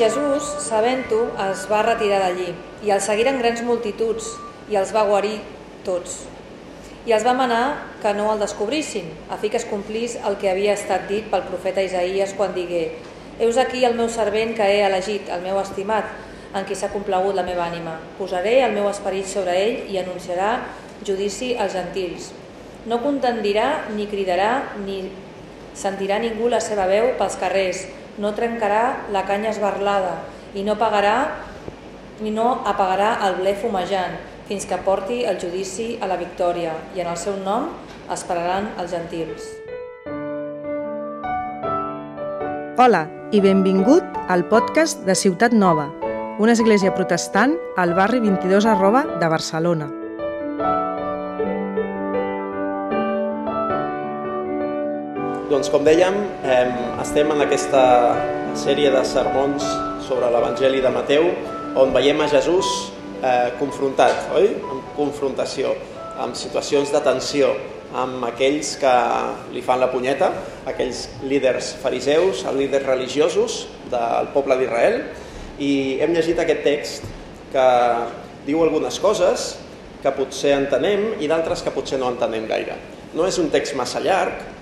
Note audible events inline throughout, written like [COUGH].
Jesús, sabent-ho, es va retirar d'allí, i els seguiren grans multituds, i els va guarir tots. I els va manar que no el descobrissin, a fi que es complís el que havia estat dit pel profeta Isaías quan digué Heus aquí el meu servent que he elegit, el meu estimat, en qui s'ha complagut la meva ànima. Posaré el meu esperit sobre ell i anunciarà judici als gentils. No contendirà, ni cridarà, ni sentirà ningú la seva veu pels carrers. No trencarà la canya esbarlada i no pagarà ni no apagarà el ble fumejant fins que porti el judici a la victòria i en el seu nom esperaran els gentils. Hola i benvingut al podcast de Ciutat Nova, una església protestant al barri 22 arroba de Barcelona. Doncs com dèiem, eh, estem en aquesta sèrie de sermons sobre l'Evangeli de Mateu, on veiem a Jesús eh, confrontat, oi? En confrontació, amb situacions de tensió, amb aquells que li fan la punyeta, aquells líders fariseus, els líders religiosos del poble d'Israel, i hem llegit aquest text que diu algunes coses que potser entenem i d'altres que potser no entenem gaire. No és un text massa llarg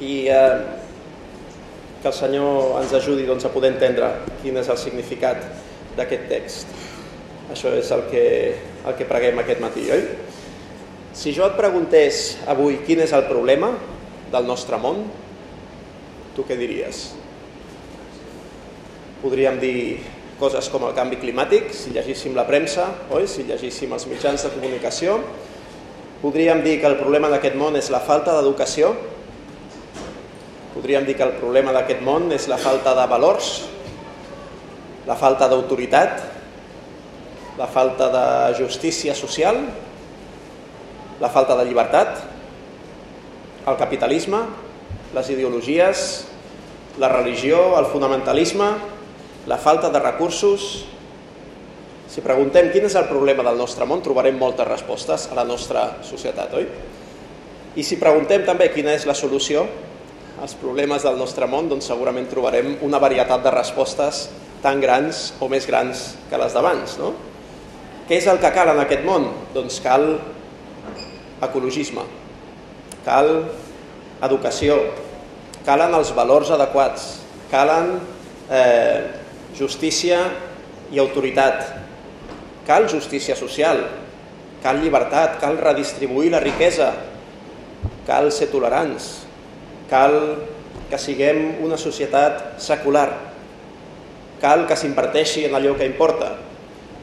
i eh, que el Senyor ens ajudi doncs, a poder entendre quin és el significat d'aquest text. Això és el que, el que preguem aquest matí, oi? Si jo et preguntés avui quin és el problema del nostre món, tu què diries? Podríem dir coses com el canvi climàtic, si llegíssim la premsa, oi? si llegíssim els mitjans de comunicació. Podríem dir que el problema d'aquest món és la falta d'educació. Podríem dir que el problema d'aquest món és la falta de valors, la falta d'autoritat, la falta de justícia social, la falta de llibertat, el capitalisme, les ideologies, la religió, el fonamentalisme, la falta de recursos... Si preguntem quin és el problema del nostre món, trobarem moltes respostes a la nostra societat, oi? I si preguntem també quina és la solució als problemes del nostre món, doncs segurament trobarem una varietat de respostes tan grans o més grans que les d'abans, no? Què és el que cal en aquest món? Doncs cal ecologisme, cal educació, calen els valors adequats, calen eh, justícia i autoritat, cal justícia social, cal llibertat, cal redistribuir la riquesa, cal ser tolerants, cal que siguem una societat secular, cal que s'inverteixi en allò que importa.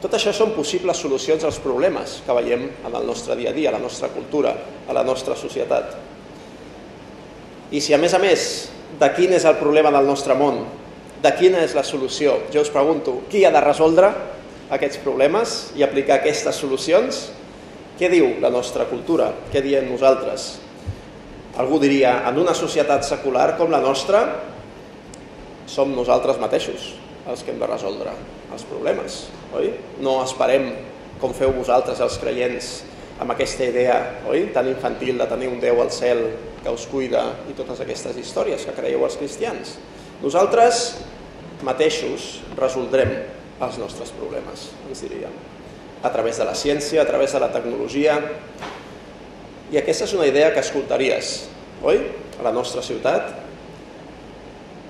Tot això són possibles solucions als problemes que veiem en el nostre dia a dia, a la nostra cultura, a la nostra societat. I si a més a més de quin és el problema del nostre món, de quina és la solució, jo us pregunto, qui ha de resoldre aquests problemes i aplicar aquestes solucions? Què diu la nostra cultura? Què diem nosaltres? Algú diria, en una societat secular com la nostra, som nosaltres mateixos els que hem de resoldre els problemes, oi? No esperem, com feu vosaltres els creients, amb aquesta idea oi? tan infantil de tenir un Déu al cel que us cuida i totes aquestes històries que creieu els cristians. Nosaltres mateixos resoldrem els nostres problemes, ens diríem, a través de la ciència, a través de la tecnologia. I aquesta és una idea que escoltaries, oi?, a la nostra ciutat.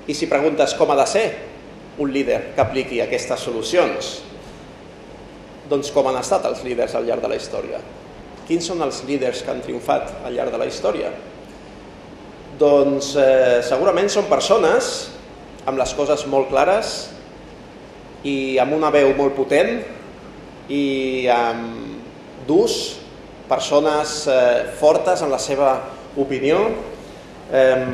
I si preguntes com ha de ser un líder que apliqui aquestes solucions, doncs com han estat els líders al llarg de la història? Quins són els líders que han triomfat al llarg de la història? Doncs eh, segurament són persones amb les coses molt clares i amb una veu molt potent i amb d'ús, persones eh, fortes en la seva opinió, eh,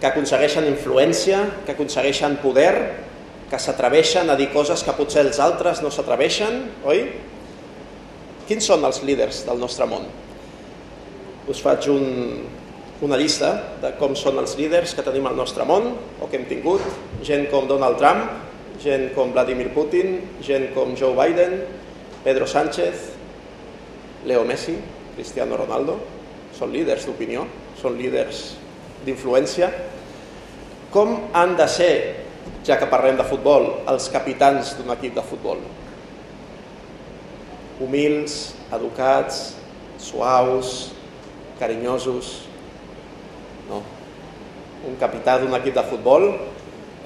que aconsegueixen influència, que aconsegueixen poder, que s'atreveixen a dir coses que potser els altres no s'atreveixen, oi? Quins són els líders del nostre món? Us faig un, una llista de com són els líders que tenim al nostre món o que hem tingut. Gent com Donald Trump, gent com Vladimir Putin, gent com Joe Biden, Pedro Sánchez, Leo Messi, Cristiano Ronaldo. Són líders d'opinió, són líders d'influència. Com han de ser ja que parlem de futbol, els capitans d'un equip de futbol. Humils, educats, suaus, carinyosos. No. Un capità d'un equip de futbol,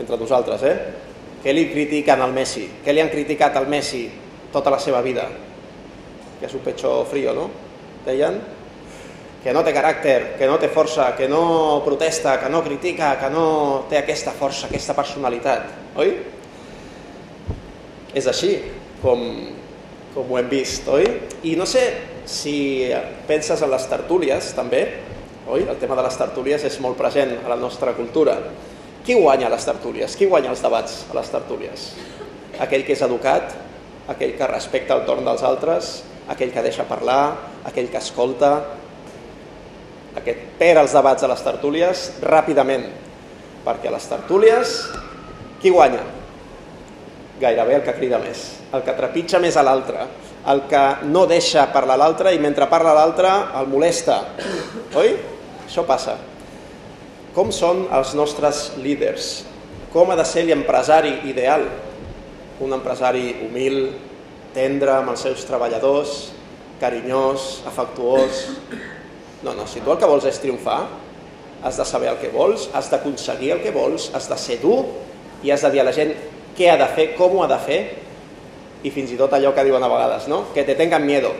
entre nosaltres, eh? Què li critiquen al Messi? Què li han criticat al Messi tota la seva vida? Que és un pecho frío, no? Deien que no té caràcter, que no té força, que no protesta, que no critica, que no té aquesta força, aquesta personalitat, oi? És així com, com ho hem vist, oi? I no sé si penses en les tertúlies, també, oi? El tema de les tertúlies és molt present a la nostra cultura. Qui guanya les tertúlies? Qui guanya els debats a les tertúlies? Aquell que és educat, aquell que respecta el torn dels altres, aquell que deixa parlar, aquell que escolta, aquest per als debats a les tertúlies ràpidament, perquè a les tertúlies qui guanya? Gairebé el que crida més, el que trepitja més a l'altre, el que no deixa parlar l'altre i mentre parla l'altre el molesta. Oi? Això passa. Com són els nostres líders? Com ha de ser l'empresari ideal? Un empresari humil, tendre amb els seus treballadors, carinyós, afectuós, no, no, si tu el que vols és triomfar, has de saber el que vols, has d'aconseguir el que vols, has de ser dur i has de dir a la gent què ha de fer, com ho ha de fer i fins i tot allò que diuen a vegades, no? que te tengan miedo,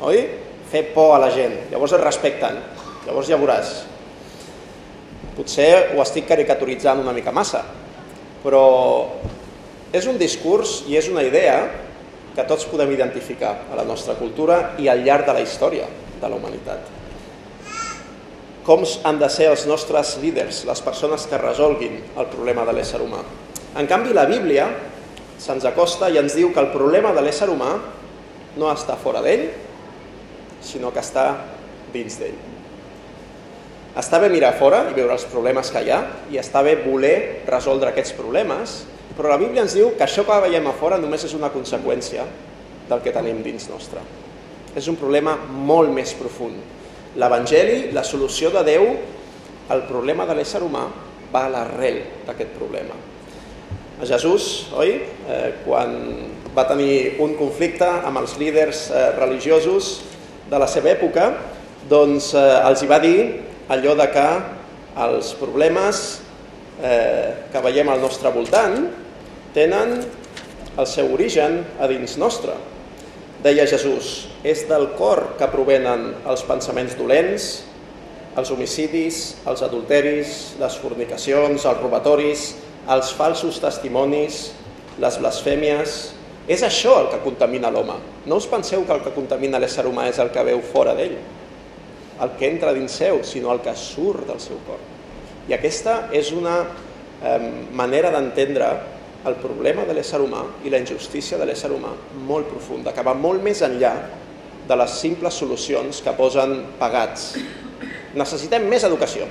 oi? Fer por a la gent, llavors et respecten, llavors ja veuràs. Potser ho estic caricaturitzant una mica massa, però és un discurs i és una idea que tots podem identificar a la nostra cultura i al llarg de la història de la humanitat com han de ser els nostres líders, les persones que resolguin el problema de l'ésser humà. En canvi, la Bíblia se'ns acosta i ens diu que el problema de l'ésser humà no està fora d'ell, sinó que està dins d'ell. Està bé mirar fora i veure els problemes que hi ha i està bé voler resoldre aquests problemes, però la Bíblia ens diu que això que veiem a fora només és una conseqüència del que tenim dins nostre. És un problema molt més profund L'Evangeli, la solució de Déu al problema de l'ésser humà va a l'arrel d'aquest problema. A Jesús, oi, eh, quan va tenir un conflicte amb els líders eh, religiosos de la seva època, doncs eh, els hi va dir allò de que els problemes eh, que veiem al nostre voltant tenen el seu origen a dins nostre. Deia Jesús, és del cor que provenen els pensaments dolents, els homicidis, els adulteris, les fornicacions, els robatoris, els falsos testimonis, les blasfèmies... És això el que contamina l'home. No us penseu que el que contamina l'ésser humà és el que veu fora d'ell, el que entra dins seu, sinó el que surt del seu cor. I aquesta és una eh, manera d'entendre el problema de l'ésser humà i la injustícia de l'ésser humà molt profunda, que va molt més enllà de les simples solucions que posen pagats. Necessitem més educació,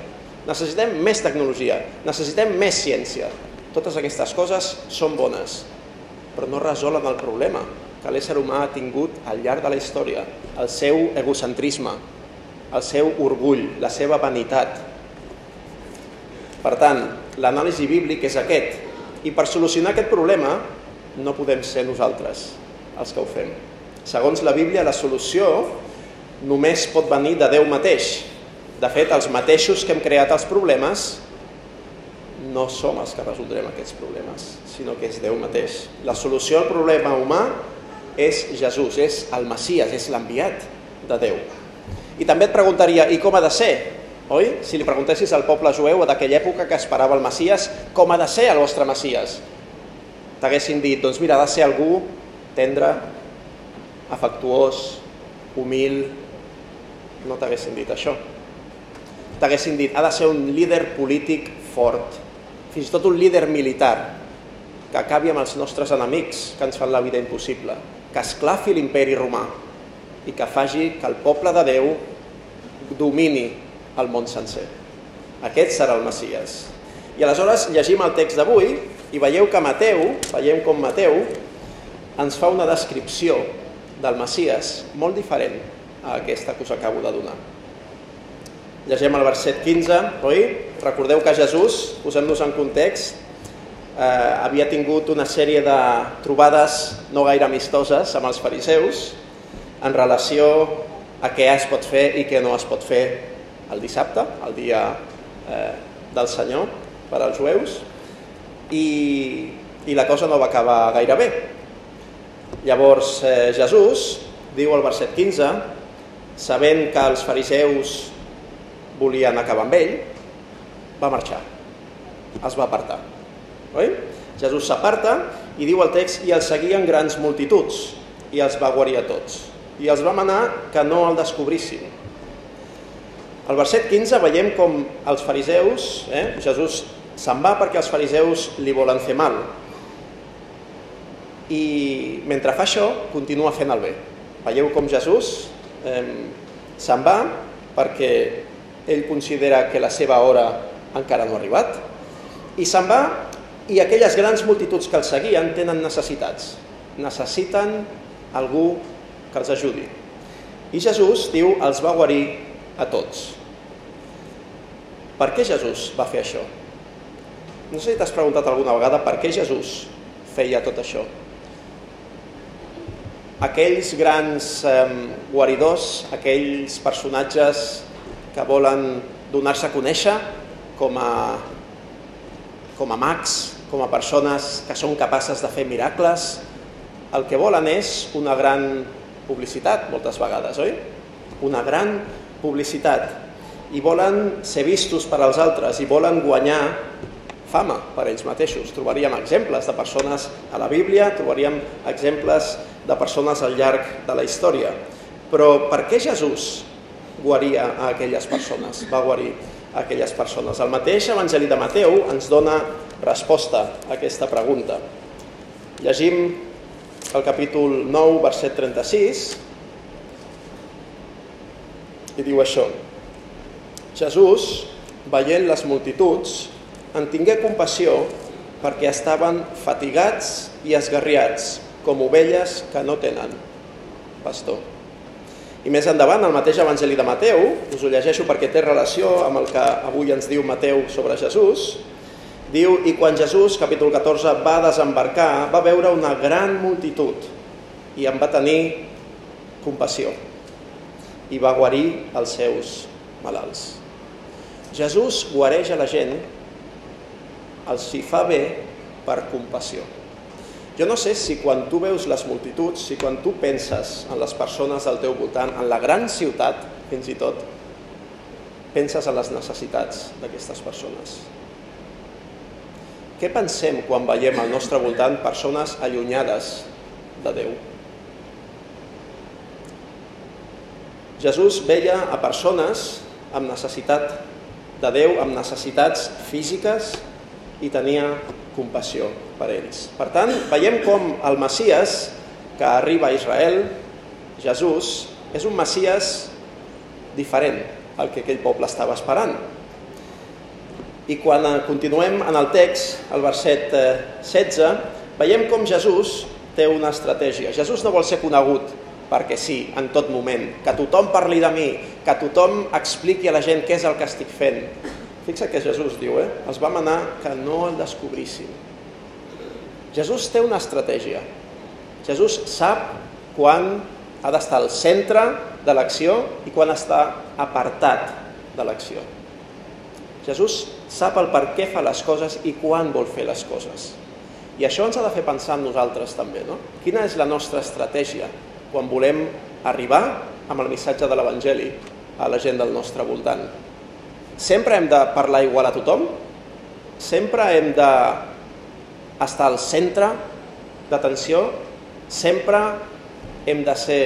necessitem més tecnologia, necessitem més ciència. Totes aquestes coses són bones, però no resolen el problema que l'ésser humà ha tingut al llarg de la història, el seu egocentrisme, el seu orgull, la seva vanitat. Per tant, l'anàlisi bíblic és aquest, i per solucionar aquest problema no podem ser nosaltres els que ho fem. Segons la Bíblia, la solució només pot venir de Déu mateix. De fet, els mateixos que hem creat els problemes no som els que resoldrem aquests problemes, sinó que és Déu mateix. La solució al problema humà és Jesús, és el Messias, és l'enviat de Déu. I també et preguntaria, i com ha de ser? Oi? Si li preguntessis al poble jueu d'aquella època que esperava el Messias, com ha de ser el vostre Messias? T'haguessin dit, doncs mira, ha de ser algú tendre, afectuós, humil... No t'haguessin dit això. T'haguessin dit, ha de ser un líder polític fort, fins i tot un líder militar, que acabi amb els nostres enemics, que ens fan la vida impossible, que esclafi l'imperi romà i que faci que el poble de Déu domini el món sencer. Aquest serà el Messies. I aleshores llegim el text d'avui i veieu que Mateu, veiem com Mateu ens fa una descripció del Messies molt diferent a aquesta que us acabo de donar. Llegem el verset 15, oi? Recordeu que Jesús, posem-nos en context, eh, havia tingut una sèrie de trobades no gaire amistoses amb els fariseus en relació a què es pot fer i què no es pot fer el dissabte, el dia eh, del Senyor per als jueus, i, i la cosa no va acabar gaire bé. Llavors eh, Jesús diu al verset 15, sabent que els fariseus volien acabar amb ell, va marxar, es va apartar. Oi? Jesús s'aparta i diu el text i els seguien grans multituds i els va guarir a tots. I els va manar que no el descobrissin. Al verset 15 veiem com els fariseus, eh, Jesús se'n va perquè els fariseus li volen fer mal. I mentre fa això, continua fent el bé. Veieu com Jesús eh, se'n va perquè ell considera que la seva hora encara no ha arribat, i se'n va i aquelles grans multituds que el seguien tenen necessitats. Necessiten algú que els ajudi. I Jesús, diu, els va guarir a tots. Per què Jesús va fer això? No sé si t'has preguntat alguna vegada per què Jesús feia tot això. Aquells grans eh, guaridors, aquells personatges que volen donar-se a conèixer com a, com a mags, com a persones que són capaces de fer miracles, el que volen és una gran publicitat, moltes vegades, oi? Una gran publicitat. I volen ser vistos per als altres i volen guanyar fama per ells mateixos. Trobaríem exemples de persones a la Bíblia, trobaríem exemples de persones al llarg de la història. Però per què Jesús guaria a aquelles persones? Va guarir a aquelles persones. El mateix Evangeli de Mateu ens dona resposta a aquesta pregunta. Llegim el capítol 9, verset 36, i diu això. Jesús, veient les multituds, en tingué compassió perquè estaven fatigats i esgarriats, com ovelles que no tenen pastor. I més endavant, el mateix Evangeli de Mateu, us ho llegeixo perquè té relació amb el que avui ens diu Mateu sobre Jesús, diu, i quan Jesús, capítol 14, va desembarcar, va veure una gran multitud i en va tenir compassió i va guarir els seus malalts. Jesús guareix a la gent els hi fa bé per compassió. Jo no sé si quan tu veus les multituds, si quan tu penses en les persones al teu voltant, en la gran ciutat, fins i tot, penses en les necessitats d'aquestes persones. Què pensem quan veiem al nostre voltant persones allunyades de Déu? Jesús veia a persones amb necessitat de Déu, amb necessitats físiques i tenia compassió per ells. Per tant, veiem com el Messies que arriba a Israel, Jesús, és un Messies diferent al que aquell poble estava esperant. I quan continuem en el text, al verset 16, eh, veiem com Jesús té una estratègia. Jesús no vol ser conegut perquè sí, en tot moment, que tothom parli de mi, que tothom expliqui a la gent què és el que estic fent, Fixa que Jesús diu, eh? els va manar que no el descobrissin. Jesús té una estratègia. Jesús sap quan ha d'estar al centre de l'acció i quan està apartat de l'acció. Jesús sap el per què fa les coses i quan vol fer les coses. I això ens ha de fer pensar en nosaltres també, no? Quina és la nostra estratègia quan volem arribar amb el missatge de l'Evangeli a la gent del nostre voltant? Sempre hem de parlar igual a tothom? Sempre hem de estar al centre d'atenció? Sempre hem de ser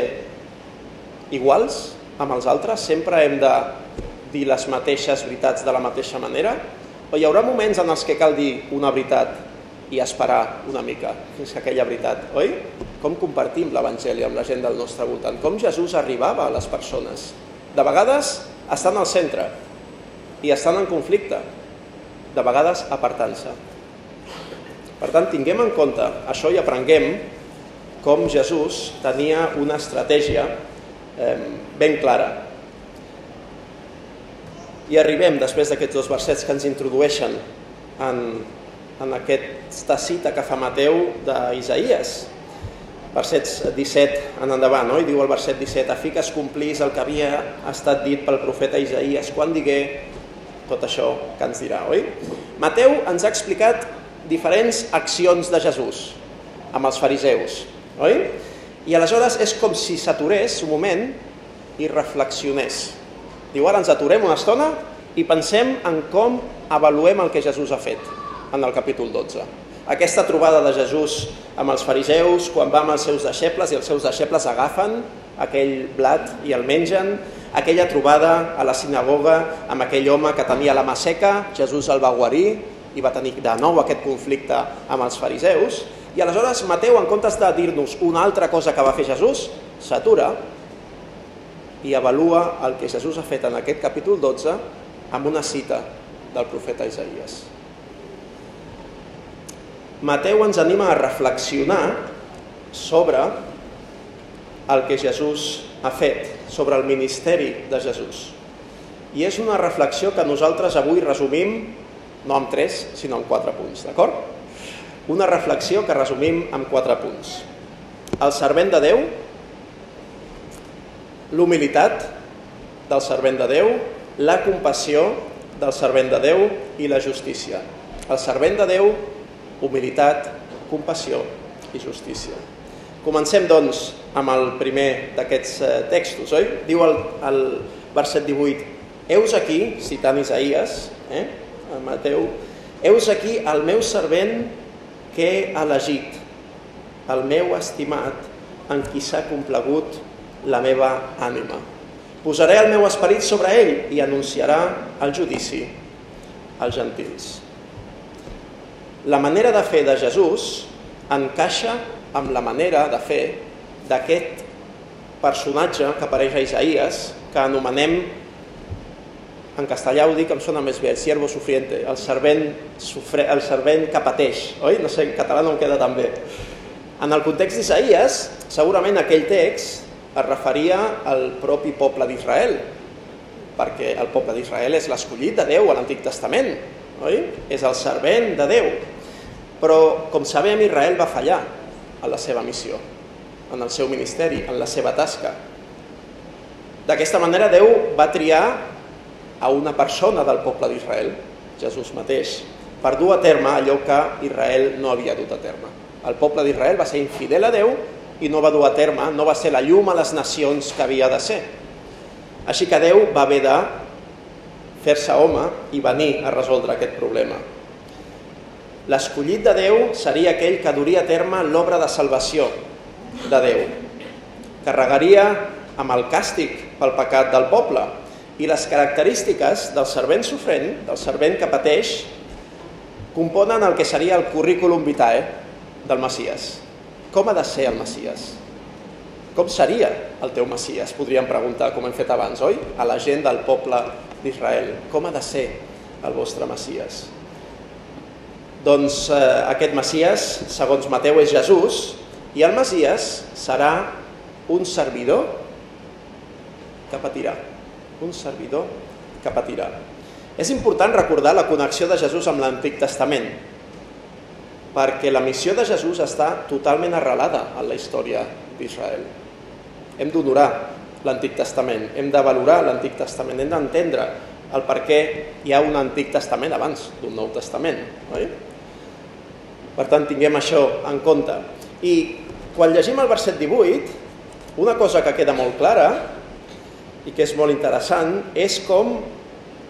iguals amb els altres? Sempre hem de dir les mateixes veritats de la mateixa manera? O hi haurà moments en els que cal dir una veritat i esperar una mica fins que aquella veritat, oi? Com compartim l'Evangeli amb la gent del nostre voltant? Com Jesús arribava a les persones? De vegades estan al centre, i estan en conflicte, de vegades apartant-se. Per tant, tinguem en compte això i aprenguem com Jesús tenia una estratègia eh, ben clara. I arribem, després d'aquests dos versets que ens introdueixen en en aquesta cita que fa Mateu d'Isaïes, versets 17 en endavant, no? i diu el verset 17, a fi que es complís el que havia estat dit pel profeta Isaías quan digué tot això que ens dirà, oi? Mateu ens ha explicat diferents accions de Jesús amb els fariseus, oi? I aleshores és com si s'aturés un moment i reflexionés. Diu, ara ens aturem una estona i pensem en com avaluem el que Jesús ha fet en el capítol 12. Aquesta trobada de Jesús amb els fariseus, quan va amb els seus deixebles i els seus deixebles agafen aquell blat i el mengen, aquella trobada a la sinagoga amb aquell home que tenia la mà seca, Jesús el va guarir i va tenir de nou aquest conflicte amb els fariseus, i aleshores Mateu, en comptes de dir-nos una altra cosa que va fer Jesús, s'atura i avalua el que Jesús ha fet en aquest capítol 12 amb una cita del profeta Isaías. Mateu ens anima a reflexionar sobre el que Jesús ha fet, sobre el ministeri de Jesús. I és una reflexió que nosaltres avui resumim no en tres, sinó en quatre punts, d'acord? Una reflexió que resumim en quatre punts. El servent de Déu, l'humilitat del servent de Déu, la compassió del servent de Déu i la justícia. El servent de Déu, humilitat, compassió i justícia. Comencem, doncs, amb el primer d'aquests eh, textos, oi? Diu el, el verset 18, Heus aquí, citant Isaías, eh, a Mateu, Heus aquí el meu servent que he elegit, el meu estimat, en qui s'ha complegut la meva ànima. Posaré el meu esperit sobre ell i anunciarà el judici als gentils. La manera de fer de Jesús encaixa amb la manera de fer d'aquest personatge que apareix a Isaías, que anomenem, en castellà ho dic, em sona més bé, el siervo sufriente, el servent, sufre, el servent que pateix, oi? No sé, en català no em queda tan bé. En el context d'Isaías, segurament aquell text es referia al propi poble d'Israel, perquè el poble d'Israel és l'escollit de Déu a l'Antic Testament, oi? És el servent de Déu. Però, com sabem, Israel va fallar a la seva missió, en el seu ministeri, en la seva tasca. D'aquesta manera, Déu va triar a una persona del poble d'Israel, Jesús mateix, per dur a terme allò que Israel no havia dut a terme. El poble d'Israel va ser infidel a Déu i no va dur a terme, no va ser la llum a les nacions que havia de ser. Així que Déu va haver de fer-se home i venir a resoldre aquest problema. L'escollit de Déu seria aquell que duria a terme l'obra de salvació de Déu. Carregaria amb el càstig pel pecat del poble i les característiques del servent sofrent, del servent que pateix, componen el que seria el currículum vitae del Maciès. Com ha de ser el Maciès? Com seria el teu Maciès? Podríem preguntar, com hem fet abans, oi? A la gent del poble d'Israel. Com ha de ser el vostre Maciès? Doncs eh, aquest Maciès, segons Mateu, és Jesús, i el Maciès serà un servidor que patirà. Un servidor que patirà. És important recordar la connexió de Jesús amb l'Antic Testament, perquè la missió de Jesús està totalment arrelada en la història d'Israel. Hem d'honorar l'Antic Testament, hem de valorar l'Antic Testament, hem d'entendre el per què hi ha un Antic Testament abans d'un Nou Testament. Oi? Per tant, tinguem això en compte. I quan llegim el verset 18, una cosa que queda molt clara i que és molt interessant és com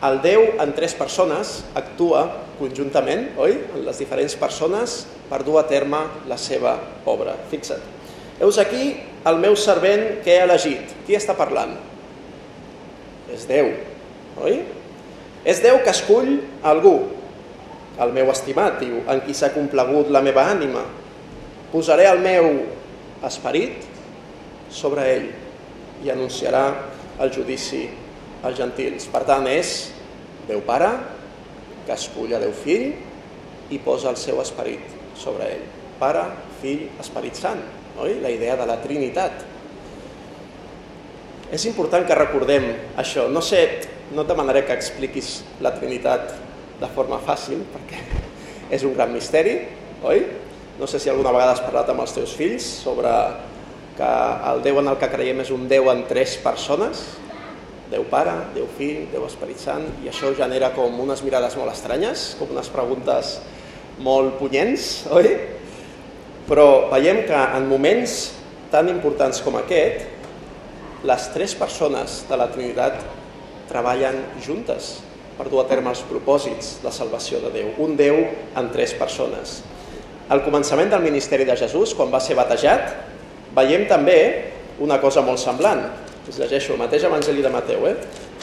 el Déu en tres persones actua conjuntament, oi? En les diferents persones per dur a terme la seva obra. Fixa't. Heus aquí el meu servent que he elegit. Qui està parlant? És Déu, oi? És Déu que escull algú, el meu estimat, diu, en qui s'ha complegut la meva ànima. Posaré el meu esperit sobre ell i anunciarà el judici als gentils. Per tant, és Déu Pare que escull a Déu Fill i posa el seu esperit sobre ell. Pare, Fill, Esperit Sant, oi? La idea de la Trinitat. És important que recordem això. No sé, no et demanaré que expliquis la Trinitat de forma fàcil, perquè [LAUGHS] és un gran misteri, oi? No sé si alguna vegada has parlat amb els teus fills sobre que el Déu en el que creiem és un Déu en tres persones, Déu Pare, Déu Fill, Déu Esperit Sant, i això genera com unes mirades molt estranyes, com unes preguntes molt punyents, oi? Però veiem que en moments tan importants com aquest, les tres persones de la Trinitat treballen juntes per dur a terme els propòsits de salvació de Déu. Un Déu en tres persones. Al començament del ministeri de Jesús, quan va ser batejat, veiem també una cosa molt semblant. Us llegeixo el mateix Evangeli de Mateu. Eh?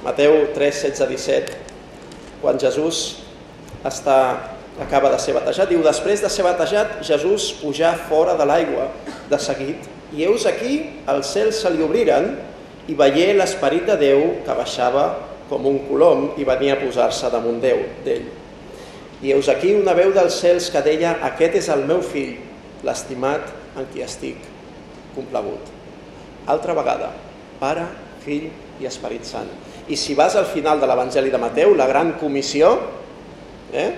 Mateu 3, 16, 17, quan Jesús està, acaba de ser batejat, diu, després de ser batejat, Jesús pujà fora de l'aigua de seguit, i heus aquí, els cels se li obriren, i veié l'esperit de Déu que baixava com un colom i venia a posar-se damunt Déu d'ell. I heus aquí una veu dels cels que deia aquest és el meu fill, l'estimat en qui estic complagut. Altra vegada, Pare, Fill i Esperit Sant. I si vas al final de l'Evangeli de Mateu, la gran comissió, eh?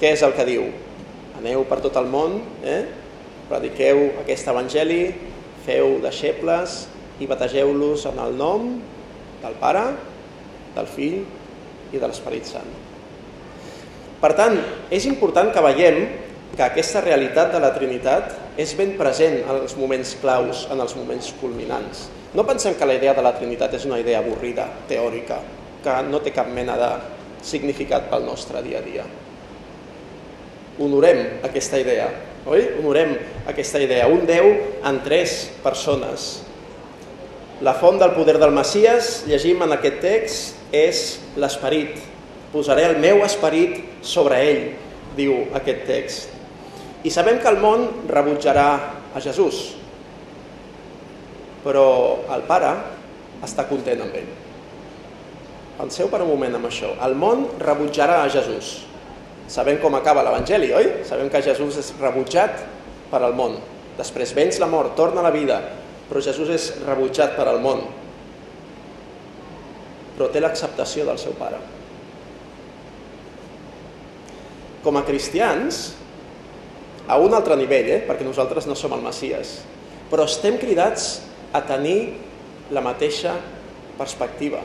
Què és el que diu? Aneu per tot el món, eh? prediqueu aquest Evangeli, feu deixebles i bategeu-los en el nom del Pare, del Fill i de l'Esperit Sant. Per tant, és important que veiem que aquesta realitat de la Trinitat és ben present en els moments claus, en els moments culminants. No pensem que la idea de la Trinitat és una idea avorrida, teòrica, que no té cap mena de significat pel nostre dia a dia. Honorem aquesta idea, oi? Honorem aquesta idea. Un Déu en tres persones. La font del poder del Messies, llegim en aquest text, és l'esperit. Posaré el meu esperit sobre ell, diu aquest text. I sabem que el món rebutjarà a Jesús, però el Pare està content amb ell. Penseu per un moment amb això. El món rebutjarà a Jesús. Sabem com acaba l'Evangeli, oi? Sabem que Jesús és rebutjat per al món. Després venç la mort, torna a la vida, però Jesús és rebutjat per al món però té l'acceptació del seu pare. Com a cristians, a un altre nivell, eh? perquè nosaltres no som el Messies, però estem cridats a tenir la mateixa perspectiva.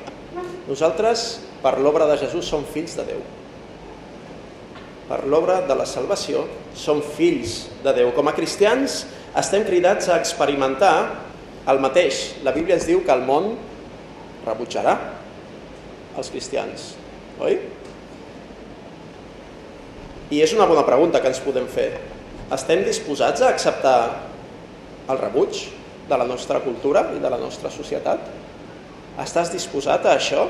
Nosaltres, per l'obra de Jesús, som fills de Déu. Per l'obra de la salvació, som fills de Déu. Com a cristians, estem cridats a experimentar el mateix. La Bíblia ens diu que el món rebutjarà els cristians, oi? I és una bona pregunta que ens podem fer. Estem disposats a acceptar el rebuig de la nostra cultura i de la nostra societat? Estàs disposat a això?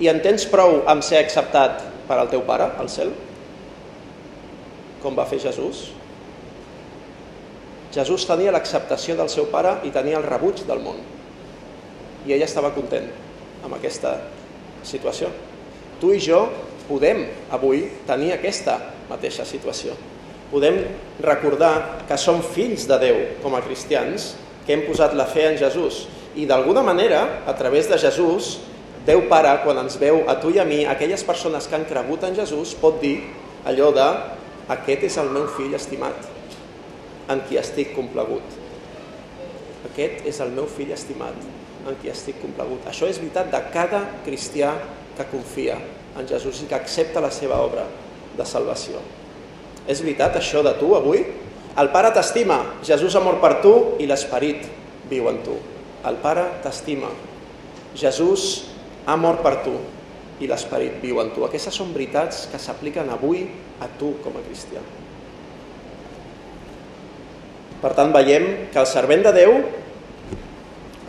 I en tens prou amb ser acceptat per al teu pare, al cel? Com va fer Jesús? Jesús tenia l'acceptació del seu pare i tenia el rebuig del món. I ell estava content amb aquesta situació. Tu i jo podem avui tenir aquesta mateixa situació. Podem recordar que som fills de Déu com a cristians, que hem posat la fe en Jesús i d'alguna manera, a través de Jesús, Déu Pare, quan ens veu a tu i a mi, aquelles persones que han cregut en Jesús, pot dir allò de aquest és el meu fill estimat, en qui estic complagut. Aquest és el meu fill estimat, en qui estic complagut. Això és veritat de cada cristià que confia en Jesús i que accepta la seva obra de salvació. És veritat això de tu avui? El Pare t'estima, Jesús ha mort per tu i l'Esperit viu en tu. El Pare t'estima, Jesús ha mort per tu i l'Esperit viu en tu. Aquestes són veritats que s'apliquen avui a tu com a cristià. Per tant, veiem que el servent de Déu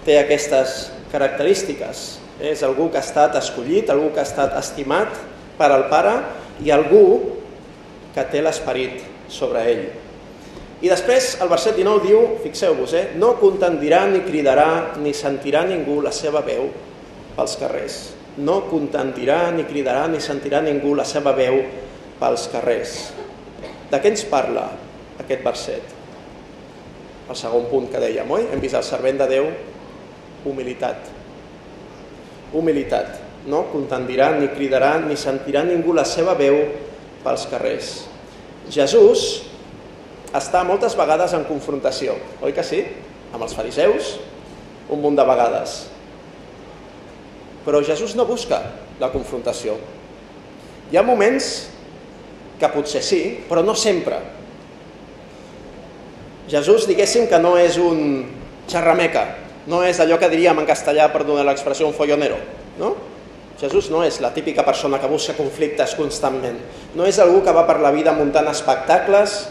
té aquestes característiques. És algú que ha estat escollit, algú que ha estat estimat per al Pare i algú que té l'esperit sobre ell. I després el verset 19 diu, fixeu-vos, eh, no contendirà ni cridarà ni sentirà ningú la seva veu pels carrers. No contendirà ni cridarà ni sentirà ningú la seva veu pels carrers. De què ens parla aquest verset? El segon punt que dèiem, oi? Hem vist el servent de Déu humilitat. Humilitat. No contendirà, ni cridarà, ni sentirà ningú la seva veu pels carrers. Jesús està moltes vegades en confrontació, oi que sí? Amb els fariseus, un munt de vegades. Però Jesús no busca la confrontació. Hi ha moments que potser sí, però no sempre. Jesús, diguéssim que no és un xerrameca, no és allò que diríem en castellà, per donar l'expressió, un follonero, no? Jesús no és la típica persona que busca conflictes constantment. No és algú que va per la vida muntant espectacles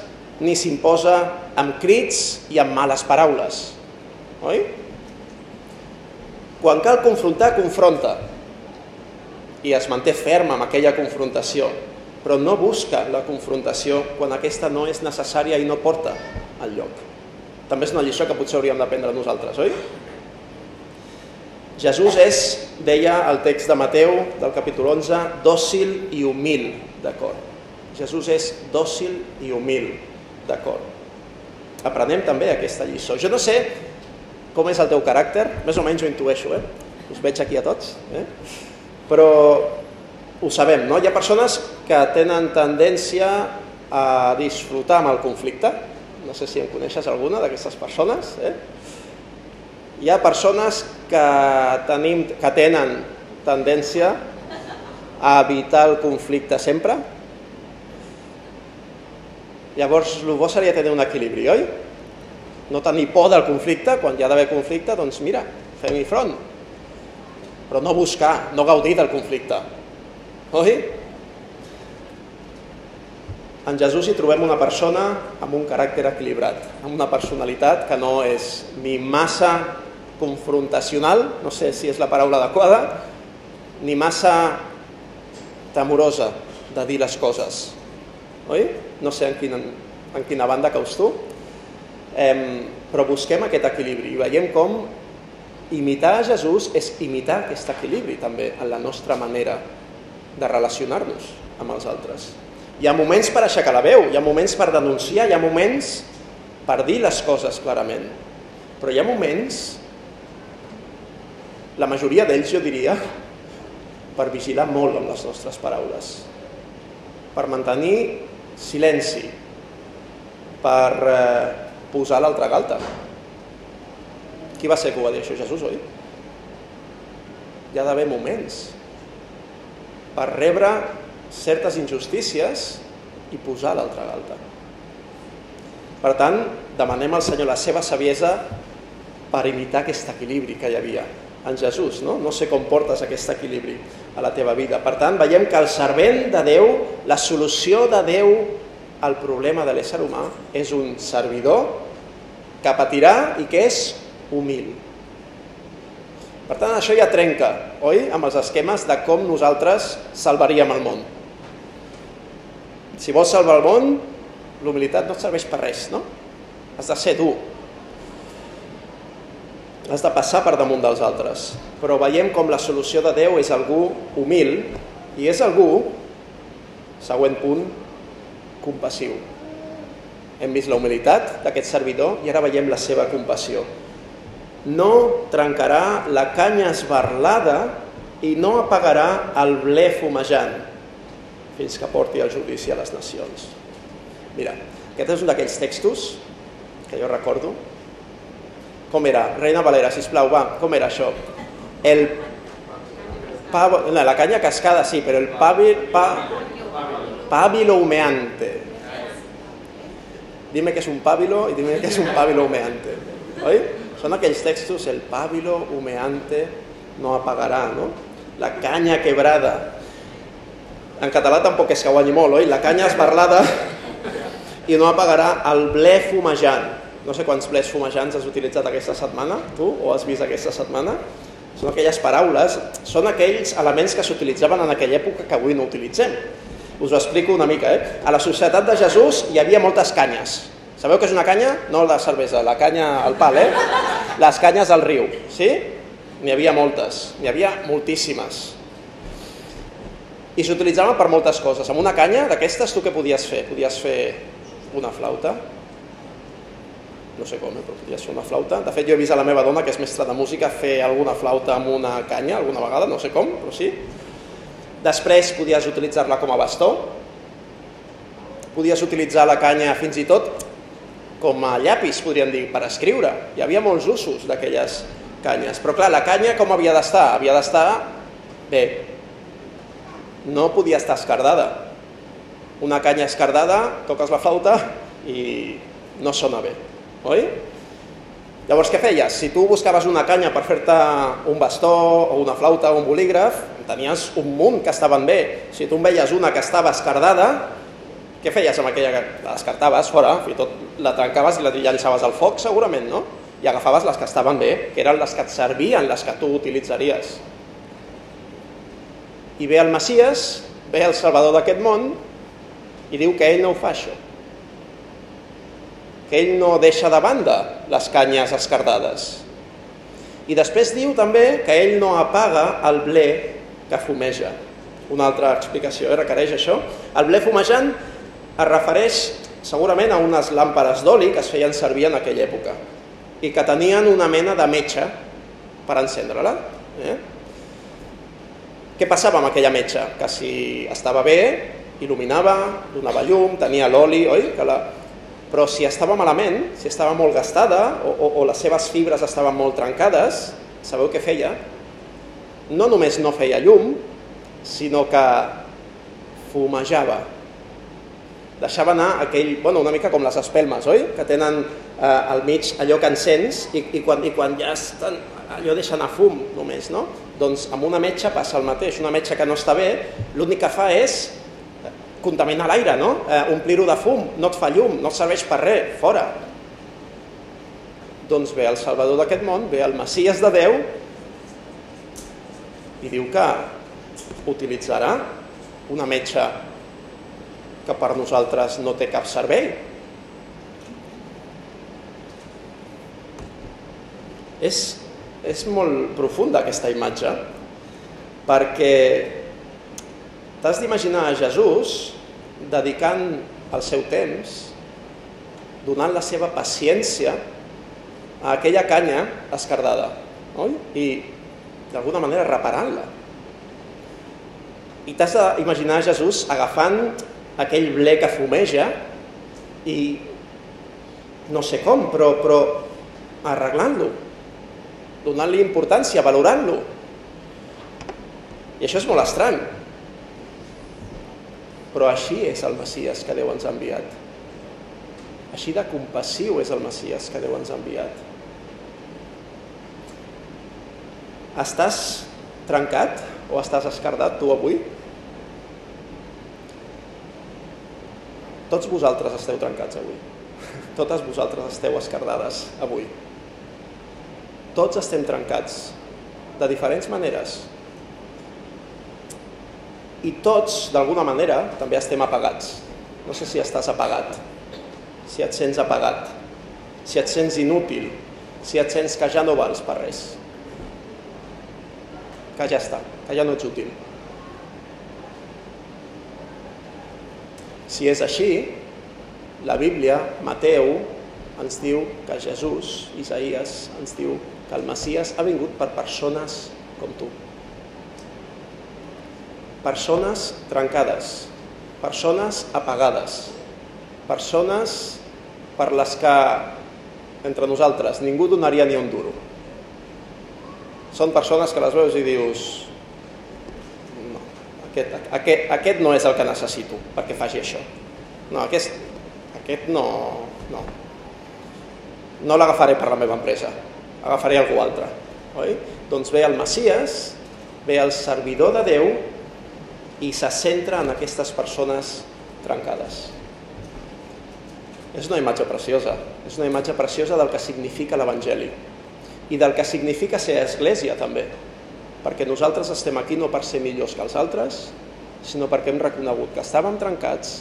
ni s'imposa amb crits i amb males paraules. Oi? Quan cal confrontar, confronta. I es manté ferm amb aquella confrontació, però no busca la confrontació quan aquesta no és necessària i no porta al lloc. També és una lliçó que potser hauríem d'aprendre nosaltres, oi? Jesús és, deia el text de Mateu del capítol 11, dòcil i humil, d'acord? Jesús és dòcil i humil, d'acord? Aprenem també aquesta lliçó. Jo no sé com és el teu caràcter, més o menys ho intueixo, eh? Us veig aquí a tots, eh? Però ho sabem, no? Hi ha persones que tenen tendència a disfrutar amb el conflicte, no sé si en coneixes alguna d'aquestes persones, eh? Hi ha persones que, tenim, que tenen tendència a evitar el conflicte sempre. Llavors, el bo seria tenir un equilibri, oi? No tenir por del conflicte, quan hi ha d'haver conflicte, doncs mira, fem-hi front. Però no buscar, no gaudir del conflicte. Oi? En Jesús hi trobem una persona amb un caràcter equilibrat, amb una personalitat que no és ni massa confrontacional, no sé si és la paraula adequada, ni massa temorosa de dir les coses. Oi? No sé en quina, en quina banda caus tu. Eh, però busquem aquest equilibri i veiem com imitar a Jesús és imitar aquest equilibri també en la nostra manera de relacionar-nos amb els altres. Hi ha moments per aixecar la veu, hi ha moments per denunciar, hi ha moments per dir les coses clarament. Però hi ha moments la majoria d'ells, jo diria, per vigilar molt amb les nostres paraules, per mantenir silenci, per eh, posar l'altra galta. Qui va ser que ho va dir això? Jesús, oi? Hi ha d'haver moments per rebre certes injustícies i posar l'altra galta. Per tant, demanem al Senyor la seva saviesa per imitar aquest equilibri que hi havia en Jesús. No? no sé com portes aquest equilibri a la teva vida. Per tant, veiem que el servent de Déu, la solució de Déu al problema de l'ésser humà és un servidor que patirà i que és humil. Per tant, això ja trenca, oi?, amb els esquemes de com nosaltres salvaríem el món. Si vols salvar el món, l'humilitat no et serveix per res, no? Has de ser dur, has de passar per damunt dels altres. Però veiem com la solució de Déu és algú humil i és algú, següent punt, compassiu. Hem vist la humilitat d'aquest servidor i ara veiem la seva compassió. No trencarà la canya esbarlada i no apagarà el ble fumejant fins que porti el judici a les nacions. Mira, aquest és un d'aquells textos que jo recordo com era? Reina Valera, sisplau, va, com era això? El pavo, no, la canya cascada sí, però el pàbil, pa, pàbilo humeante. Dime que és un pàbilo i dime que és un pàbilo humeante. Oi? Són aquells textos, el pàbilo humeante no apagarà, no? La canya quebrada. En català tampoc és que guanyi molt, oi? La canya esbarlada [LAUGHS] i no apagarà el ble fumejant no sé quants plets fumejants has utilitzat aquesta setmana, tu, o has vist aquesta setmana. Són aquelles paraules, són aquells elements que s'utilitzaven en aquella època que avui no utilitzem. Us ho explico una mica, eh? A la societat de Jesús hi havia moltes canyes. Sabeu què és una canya? No la cervesa, la canya al pal, eh? Les canyes al riu, sí? N'hi havia moltes, n'hi havia moltíssimes. I s'utilitzaven per moltes coses. Amb una canya d'aquestes tu què podies fer? Podies fer una flauta, no sé com, eh, però podria ser una flauta. De fet, jo he vist a la meva dona, que és mestra de música, fer alguna flauta amb una canya, alguna vegada, no sé com, però sí. Després podies utilitzar-la com a bastó, podies utilitzar la canya fins i tot com a llapis, podríem dir, per escriure. Hi havia molts usos d'aquelles canyes. Però clar, la canya com havia d'estar? Havia d'estar bé. No podia estar escardada. Una canya escardada, toques la flauta i no sona bé, oi? Llavors, què feies? Si tu buscaves una canya per fer-te un bastó o una flauta o un bolígraf, tenies un munt que estaven bé. Si tu en veies una que estava escardada, què feies amb aquella que la descartaves fora? I tot la trencaves i la llançaves al foc, segurament, no? I agafaves les que estaven bé, que eren les que et servien, les que tu utilitzaries. I ve el Messias, ve el Salvador d'aquest món, i diu que ell no ho fa això. Que ell no deixa de banda les canyes escardades. I després diu també que ell no apaga el ble que fumeja. Una altra explicació, eh? requereix això. El ble fumejant es refereix segurament a unes làmperes d'oli que es feien servir en aquella època i que tenien una mena de metxa per encendre-la. Eh? Què passava amb aquella metxa? Que si estava bé, il·luminava, donava llum, tenia l'oli, oi? Que la... Però si estava malament, si estava molt gastada o, o, o les seves fibres estaven molt trencades, sabeu què feia? No només no feia llum, sinó que fumejava, deixava anar aquell, bueno, una mica com les espelmes, oi? Que tenen eh, al mig allò que encens i, i, quan, i quan ja estan, allò deixa anar fum només, no? Doncs amb una metxa passa el mateix, una metxa que no està bé, l'únic que fa és contaminar l'aire, no? Eh, Omplir-ho de fum, no et fa llum, no et serveix per res, fora. Doncs ve el Salvador d'aquest món, ve el Messies de Déu i diu que utilitzarà una metxa que per nosaltres no té cap servei. És, és molt profunda aquesta imatge perquè t'has d'imaginar a Jesús dedicant el seu temps, donant la seva paciència a aquella canya escardada oi? i d'alguna manera reparant-la. I t'has d'imaginar Jesús agafant aquell ble que fumeja i no sé com, però, però arreglant-lo, donant-li importància, valorant-lo. I això és molt estrany. Però així és el Messies que Déu ens ha enviat. Així de compassiu és el Messies que Déu ens ha enviat. Estàs trencat o estàs escardat tu avui? Tots vosaltres esteu trencats avui. Totes vosaltres esteu escardades avui. Tots estem trencats, de diferents maneres. I tots, d'alguna manera, també estem apagats. No sé si estàs apagat, si et sents apagat, si et sents inútil, si et sents que ja no vals per res. Que ja està, que ja no ets útil. Si és així, la Bíblia, Mateu, ens diu que Jesús, Isaías, ens diu que el Messias ha vingut per persones com tu. Persones trencades, persones apagades, persones per les que entre nosaltres ningú donaria ni un duro. Són persones que les veus i dius aquest, aquest, aquest no és el que necessito perquè faci això. No, aquest, aquest no, no. No l'agafaré per la meva empresa, agafaré algú altre. Oi? Doncs ve el Messies, ve el servidor de Déu i se centra en aquestes persones trencades. És una imatge preciosa, és una imatge preciosa del que significa l'Evangeli i del que significa ser església també perquè nosaltres estem aquí no per ser millors que els altres, sinó perquè hem reconegut que estàvem trencats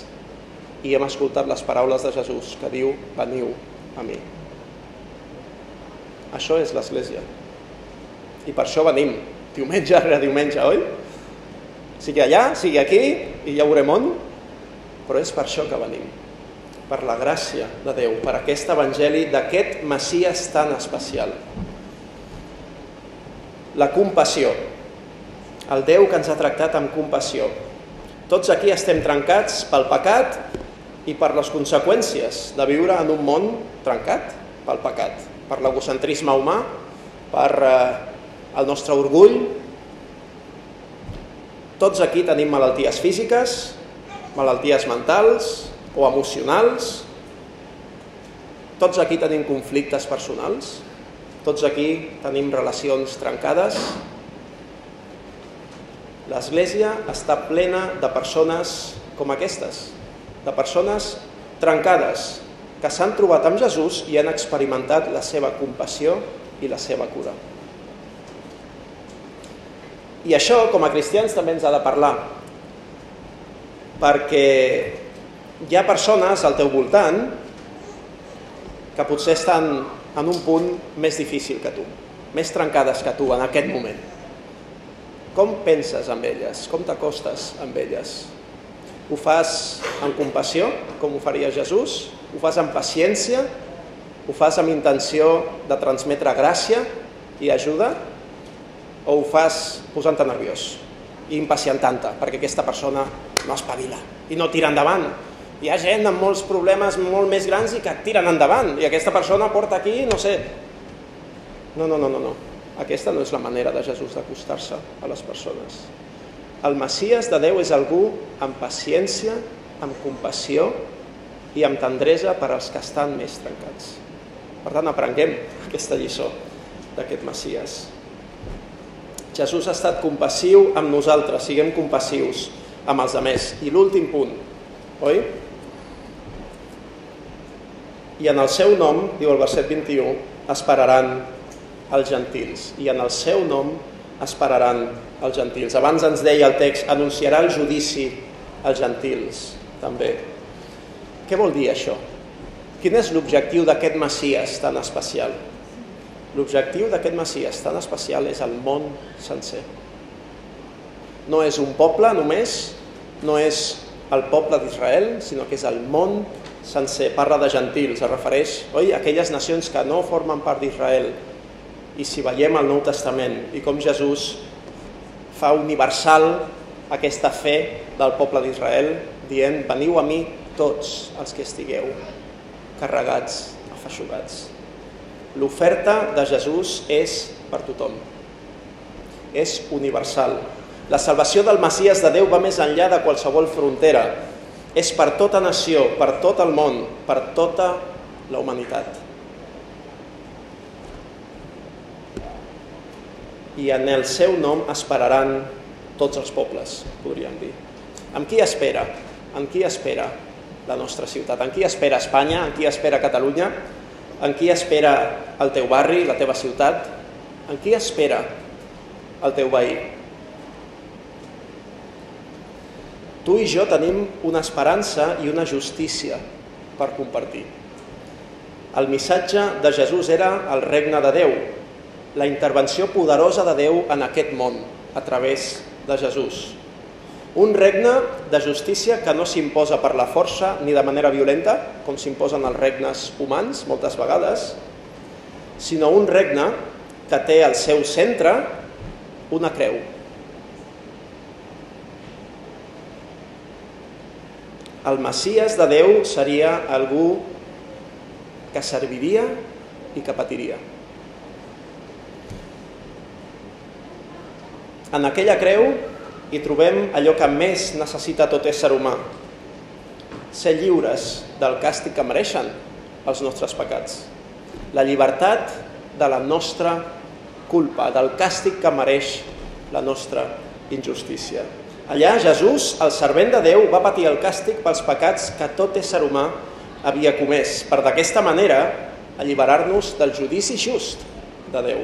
i hem escoltat les paraules de Jesús que diu, veniu a mi. Això és l'Església. I per això venim, diumenge rere diumenge, oi? Sigui allà, sigui aquí, i ja veurem on, però és per això que venim. Per la gràcia de Déu, per aquest evangeli d'aquest Messies tan especial la compassió. El Déu que ens ha tractat amb compassió. Tots aquí estem trencats pel pecat i per les conseqüències de viure en un món trencat pel pecat, per l'egocentrisme humà, per eh, el nostre orgull. Tots aquí tenim malalties físiques, malalties mentals o emocionals. Tots aquí tenim conflictes personals. Tots aquí tenim relacions trencades. L'Església està plena de persones com aquestes, de persones trencades, que s'han trobat amb Jesús i han experimentat la seva compassió i la seva cura. I això, com a cristians, també ens ha de parlar, perquè hi ha persones al teu voltant que potser estan en un punt més difícil que tu, més trencades que tu en aquest moment. Com penses amb elles? Com t'acostes amb elles? Ho fas amb compassió, com ho faria Jesús? Ho fas amb paciència? Ho fas amb intenció de transmetre gràcia i ajuda? O ho fas posant-te nerviós i impacientant-te perquè aquesta persona no espavila i no tira endavant? Hi ha gent amb molts problemes molt més grans i que tiren endavant i aquesta persona porta aquí, no sé... No, no, no, no, no. Aquesta no és la manera de Jesús d'acostar-se a les persones. El Messies de Déu és algú amb paciència, amb compassió i amb tendresa per als que estan més trencats. Per tant, aprenguem aquesta lliçó d'aquest Messies. Jesús ha estat compassiu amb nosaltres, siguem compassius amb els altres. I l'últim punt, oi? I en el seu nom, diu el verset 21, esperaran els gentils. I en el seu nom esperaran els gentils. Abans ens deia el text, anunciarà el judici als gentils, també. Què vol dir això? Quin és l'objectiu d'aquest Messies tan especial? L'objectiu d'aquest Messies tan especial és el món sencer. No és un poble només, no és el poble d'Israel, sinó que és el món sencer. Parla de gentils, es refereix oi, a aquelles nacions que no formen part d'Israel. I si veiem el Nou Testament i com Jesús fa universal aquesta fe del poble d'Israel, dient, veniu a mi tots els que estigueu carregats, afeixugats. L'oferta de Jesús és per tothom. És universal. La salvació del Messies de Déu va més enllà de qualsevol frontera. És per tota nació, per tot el món, per tota la humanitat. i en el seu nom esperaran tots els pobles, podríem dir. Amb qui espera? En qui espera la nostra ciutat? En qui espera Espanya? En qui espera Catalunya? En qui espera el teu barri, la teva ciutat? En qui espera el teu veí? Tu i jo tenim una esperança i una justícia per compartir. El missatge de Jesús era el regne de Déu, la intervenció poderosa de Déu en aquest món a través de Jesús. Un regne de justícia que no s'imposa per la força ni de manera violenta, com s'imposen els regnes humans moltes vegades, sinó un regne que té al seu centre una creu. El Messies de Déu seria algú que serviria i que patiria. En aquella creu hi trobem allò que més necessita tot ésser humà, ser lliures del càstig que mereixen els nostres pecats, la llibertat de la nostra culpa, del càstig que mereix la nostra injustícia. Allà Jesús, el servent de Déu, va patir el càstig pels pecats que tot ésser humà havia comès, per d'aquesta manera alliberar-nos del judici just de Déu.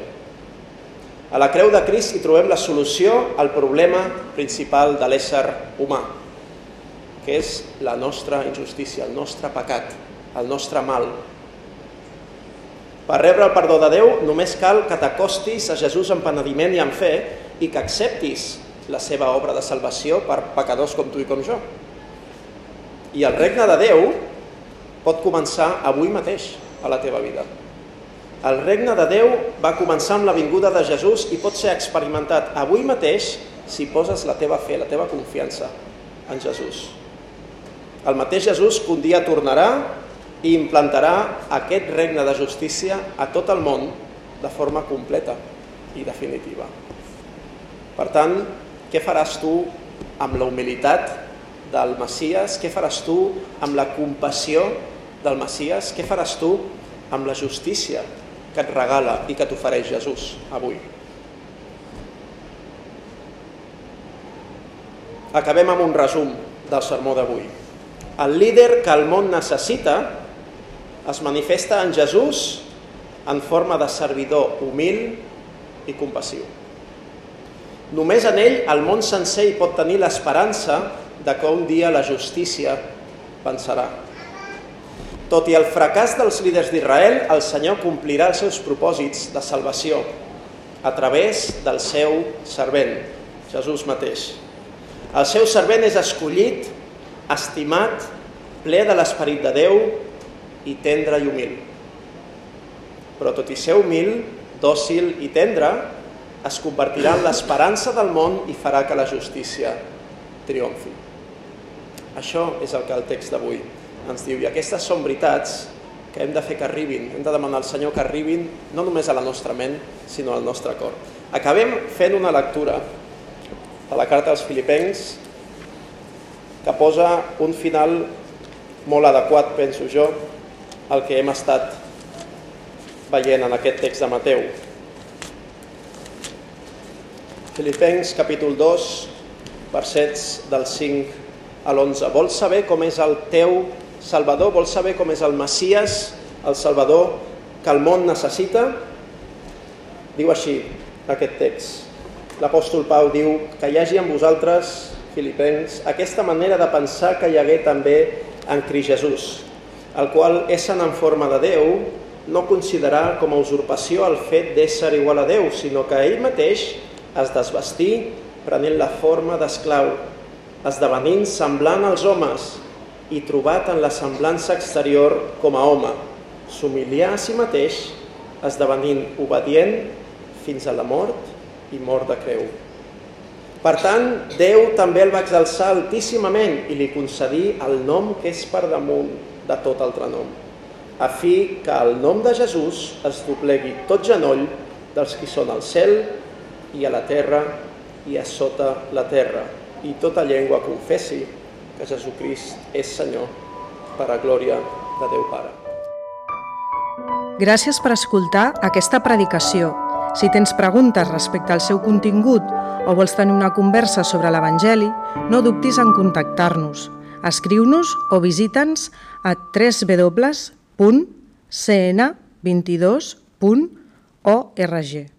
A la creu de Crist hi trobem la solució al problema principal de l'ésser humà, que és la nostra injustícia, el nostre pecat, el nostre mal. Per rebre el perdó de Déu només cal que t'acostis a Jesús amb penediment i amb fe i que acceptis la seva obra de salvació per pecadors com tu i com jo. I el regne de Déu pot començar avui mateix a la teva vida. El regne de Déu va començar amb la vinguda de Jesús i pot ser experimentat avui mateix si poses la teva fe, la teva confiança en Jesús. El mateix Jesús que un dia tornarà i implantarà aquest regne de justícia a tot el món de forma completa i definitiva. Per tant, què faràs tu amb la humilitat del Messias? Què faràs tu amb la compassió del Messias? Què faràs tu amb la justícia que et regala i que t'ofereix Jesús avui? Acabem amb un resum del sermó d'avui. El líder que el món necessita es manifesta en Jesús en forma de servidor humil i compassiu. Només en ell el món sencer hi pot tenir l'esperança de que un dia la justícia pensarà. Tot i el fracàs dels líders d'Israel, el Senyor complirà els seus propòsits de salvació a través del seu servent, Jesús mateix. El seu servent és escollit, estimat, ple de l'esperit de Déu i tendre i humil. Però tot i ser humil, dòcil i tendre, es convertirà en l'esperança del món i farà que la justícia triomfi. Això és el que el text d'avui ens diu. I aquestes són veritats que hem de fer que arribin, hem de demanar al Senyor que arribin no només a la nostra ment, sinó al nostre cor. Acabem fent una lectura de la carta als filipencs que posa un final molt adequat, penso jo, al que hem estat veient en aquest text de Mateu. Filipencs capítol 2, versets del 5 a l'11. Vols saber com és el teu Salvador? Vols saber com és el Messias, el Salvador que el món necessita? Diu així aquest text l'apòstol Pau diu que hi hagi en vosaltres, filipens, aquesta manera de pensar que hi hagué també en Cris Jesús, el qual, essent en forma de Déu, no considerar com a usurpació el fet d'ésser igual a Déu, sinó que ell mateix es desvestí prenent la forma d'esclau, esdevenint semblant als homes i trobat en la semblança exterior com a home, s'humiliar a si mateix, esdevenint obedient fins a la mort i mort de creu. Per tant, Déu també el va exalçar altíssimament i li concedí el nom que és per damunt de tot altre nom, a fi que el nom de Jesús es doblegui tot genoll dels qui són al cel i a la terra i a sota la terra, i tota llengua confessi que Jesucrist és Senyor per a glòria de Déu Pare. Gràcies per escoltar aquesta predicació si tens preguntes respecte al seu contingut o vols tenir una conversa sobre l'Evangeli, no dubtis en contactar-nos. Escriu-nos o visita'ns a www.cn22.org.